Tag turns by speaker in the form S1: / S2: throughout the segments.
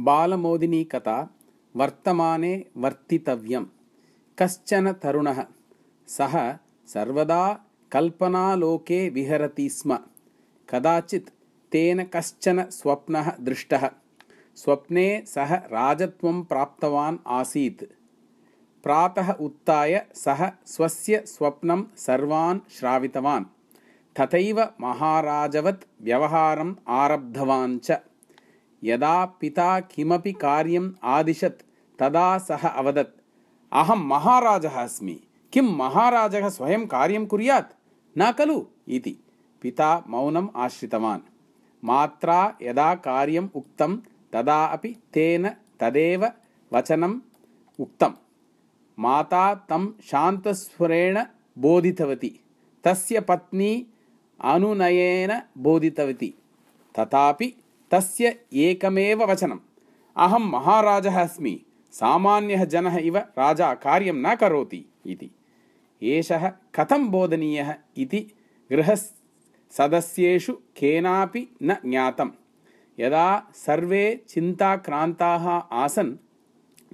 S1: बालमोदिनी कथा वर्तमाने वर्तितव्यं कश्चन तरुणः सः सर्वदा कल्पनालोके विहरति स्म। कदाचित् तेन कश्चन स्वप्नः दृष्टः। स्वप्ने सः राजत्वं प्राप्तवान् आसीत्। प्रातः उत्थाय सः स्वस्य स्वप्नं सर्वान् श्रावितवान्। तथैव महाराजवत् व्यवहारम् आरब्धवान् च यदा पिता किमपि कार्यम् आदिशत् तदा सः अवदत् अहं महाराजः अस्मि। किं महाराजः स्वयं कार्यं कुर्यात्? न खलु? इति। पिता मौनम् आश्रितवान्। मात्रा यदा कार्यम् उक्तं तदा अपि तेन तदेव वचनम् उक्तं माता तं शान्तस्वरेण बोधितवती। तस्य पत्नी अनुनयेन बोधितवती। तथापि तस्य एकमेव वचनम्। अहं महाराजः अस्मि। सामान्यः जनः इव राजा कार्यं न करोति इति। एषः कथं बोधनीयः इति गृहसदस्येषु केनापि न ज्ञातं यदा सर्वे चिन्ताक्रान्ताः आसन्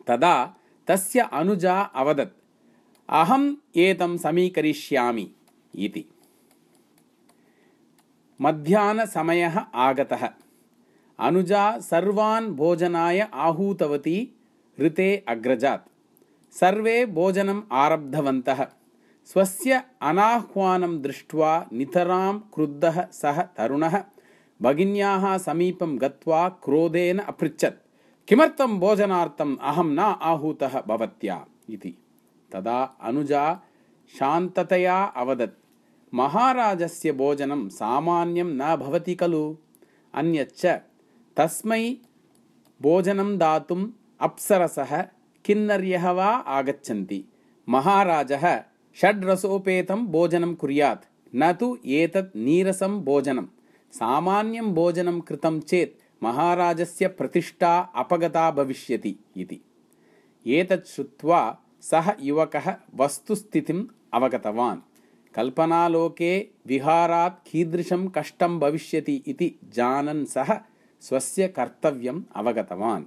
S1: तदा तस्य अनुजा अवदत् अहम् एतं समीकरिष्यामि इति। मध्याह्नसमयः आगतः अनुजा सर्वान् भोजनाय आहूतवती ऋते अग्रजात्। सर्वे भोजनम् आरब्धवन्तः। स्वस्य अनाह्वानं दृष्ट्वा नितरां क्रुद्धः सः तरुणः भगिन्याः समीपं गत्वा क्रोधेन अपृच्छत्। किमर्थं भोजनार्थम् अहं न आहूतः भवत्या? इति। तदा अनुजा शान्ततया अवदत्। महाराजस्य भोजनं सामान्यं न भवति खलु? अन्यच्च तस्मै भोजनं दातुम् अप्सरसः किन्नर्यः वा आगच्छन्ति। महाराजः षड्रसोपेतं भोजनं कुर्यात्। न तु एतत् नीरसं भोजनं। सामान्यं भोजनं कृतं चेत् महाराजस्य प्रतिष्ठा अपगता भविष्यति इति। एतत् श्रुत्वा सः युवकः वस्तुस्थितिम् अवगतवान्। कल्पनालोके विहारात् कीदृशं कष्टं भविष्यति इति जानन् सः स्वस्य कर्तव्यम् अवगतवान्